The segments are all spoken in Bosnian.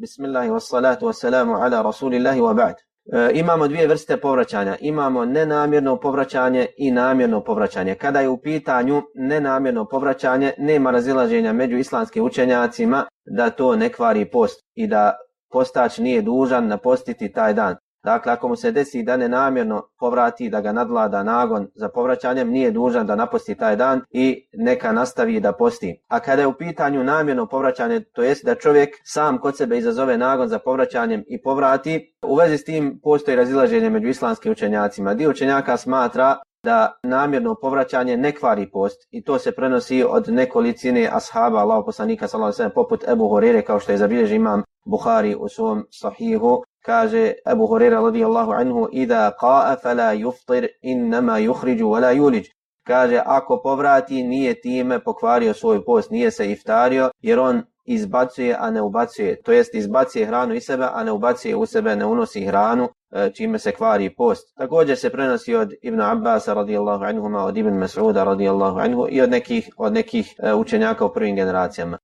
Bismillahi wassalatu wassalamu ala rasulillahi wa ba'd. E, imamo dvije vrste povraćanja. Imamo nenamjerno povraćanje i namjerno povraćanje. Kada je u pitanju nenamjerno povraćanje, nema razilaženja među islamskim učenjacima da to ne kvari post i da postač nije dužan napostiti taj dan. Dakle, ako mu se desi da ne namjerno povrati, da ga nadlada nagon za povraćanjem, nije dužan da naposti taj dan i neka nastavi da posti. A kada je u pitanju namjerno povraćanje, to jest da čovjek sam kod sebe izazove nagon za povraćanjem i povrati, u vezi s tim postoji razilaženje među islamskim učenjacima. Dio učenjaka smatra da namjerno povraćanje ne kvari post i to se prenosi od nekolicine ashaba Allahu poslanika sallallahu alejhi ve sellem poput Ebu Hurere kao što je zabilježio imam Buhari u svom sahihu kaže Abu Huraira radijallahu anhu ida qa'a fala yuftir inma yukhriju wala yulij. Kaže ako povrati nije time pokvario svoj post nije se iftario jer on izbacuje a ne ubacuje to jest izbacuje hranu iz sebe a ne ubacuje u sebe ne unosi hranu e, čime se kvari post. Također se prenosi od Ibn Abbas radijallahu anhuma, od Ibn Mas'uda radijallahu anhu i od nekih, od nekih e, učenjaka u prvim generacijama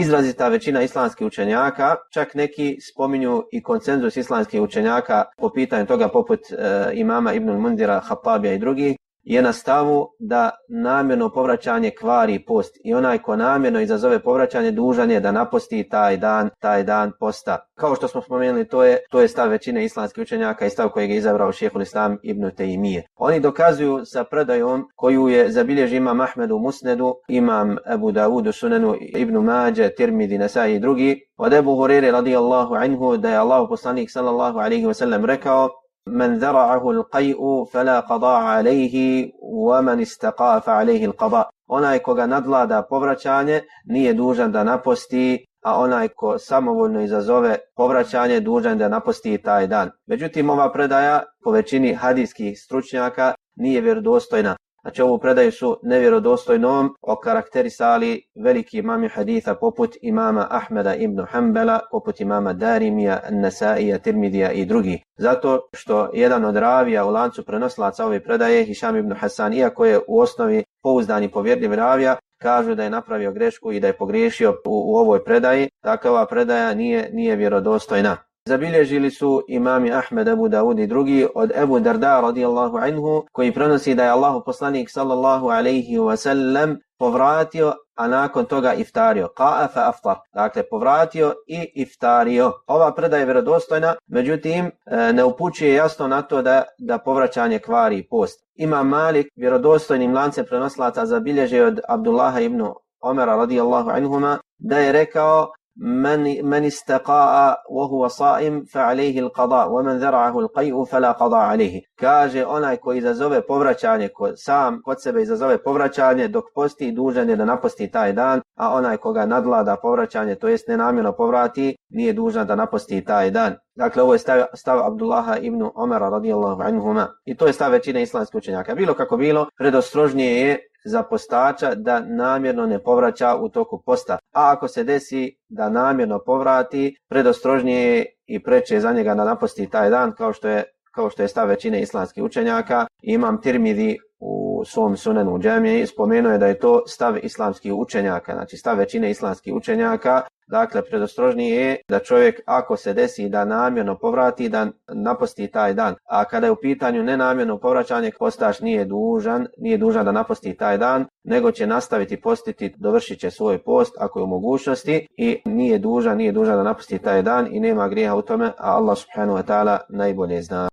izrazita većina islamskih učenjaka, čak neki spominju i konsenzus islamskih učenjaka po pitanju toga poput e, imama Ibn Mundira, Hapabija i drugih, je na stavu da namjerno povraćanje kvari post i onaj ko namjerno izazove povraćanje dužan je da naposti taj dan, taj dan posta. Kao što smo spomenuli, to je to je stav većine islamskih učenjaka i stav kojeg je izabrao šehhul Islam Ibn Tejmije. Oni dokazuju sa predajom koju je zabilježio imam Ahmed u Musnedu, imam Abu Dawud u Sunanu, Ibn Mađe, Tirmidi, Nasai i drugi, od Ebu Hurere radijallahu anhu da je Allah poslanik sallallahu alaihi wasallam rekao من ذرعه القيء فلا قضاء عليه ومن استقاء فعليه القضاء onaj koga nadlada povraćanje nije dužan da naposti a onaj ko samovoljno izazove povraćanje dužan da naposti taj dan. Međutim, ova predaja po većini hadijskih stručnjaka nije vjerodostojna. Znači ovu predaju su nevjerodostojnom okarakterisali veliki imami haditha poput imama Ahmeda ibn Hanbala, poput imama Darimija, Nasaija, Tirmidija i drugi. Zato što jedan od ravija u lancu prenoslaca ove predaje, Hišam ibn Hasan, iako je u osnovi pouzdani povjerljiv ravija, kažu da je napravio grešku i da je pogriješio u, u ovoj predaji, takva ova predaja nije, nije vjerodostojna. Zabilježili su imami Ahmed, Abu Dawud i drugi od Ebu Darda radijallahu anhu koji prenosi da je Allahu poslanik sallallahu alaihi wa sallam povratio, a nakon toga iftario. Qa'a fa aftar. Dakle, povratio i iftario. Ova predaja je vjerodostojna, međutim, e, ne upućuje jasno na to da, da povraćanje kvari post. Ima Malik vjerodostojnim lancem prenoslaca zabilježio od Abdullaha ibn Omera radijallahu anhuma da je rekao من من استقاء وهو صائم فعليه القضاء ومن ذرعه القيء فلا قضاء عليه kaže onaj ko izazove povraćanje ko sam kod sebe izazove povraćanje dok posti dužan je da naposti taj dan a onaj koga nadlada povraćanje to jest nenamjerno povrati nije dužan da naposti taj dan Dakle, ovo je stav, stav Abdullaha ibn Omara radijallahu anhuma. I to je stav većine islamskih učenjaka. Bilo kako bilo, predostrožnije je za postača da namjerno ne povraća u toku posta. A ako se desi da namjerno povrati, predostrožnije je i preče za njega da naposti taj dan, kao što je kao što je stav većine islamskih učenjaka. Imam Tirmidi u svom sunenu u džemiji spomenuo je da je to stav islamskih učenjaka, znači stav većine islamskih učenjaka Dakle, predostrožnije je da čovjek ako se desi da namjerno povrati, da naposti taj dan. A kada je u pitanju nenamjerno povraćanje, postaš nije dužan, nije dužan da naposti taj dan, nego će nastaviti postiti, dovršit će svoj post ako je u mogućnosti i nije dužan, nije dužan da naposti taj dan i nema grijeha u tome, a Allah subhanahu wa ta'ala najbolje zna.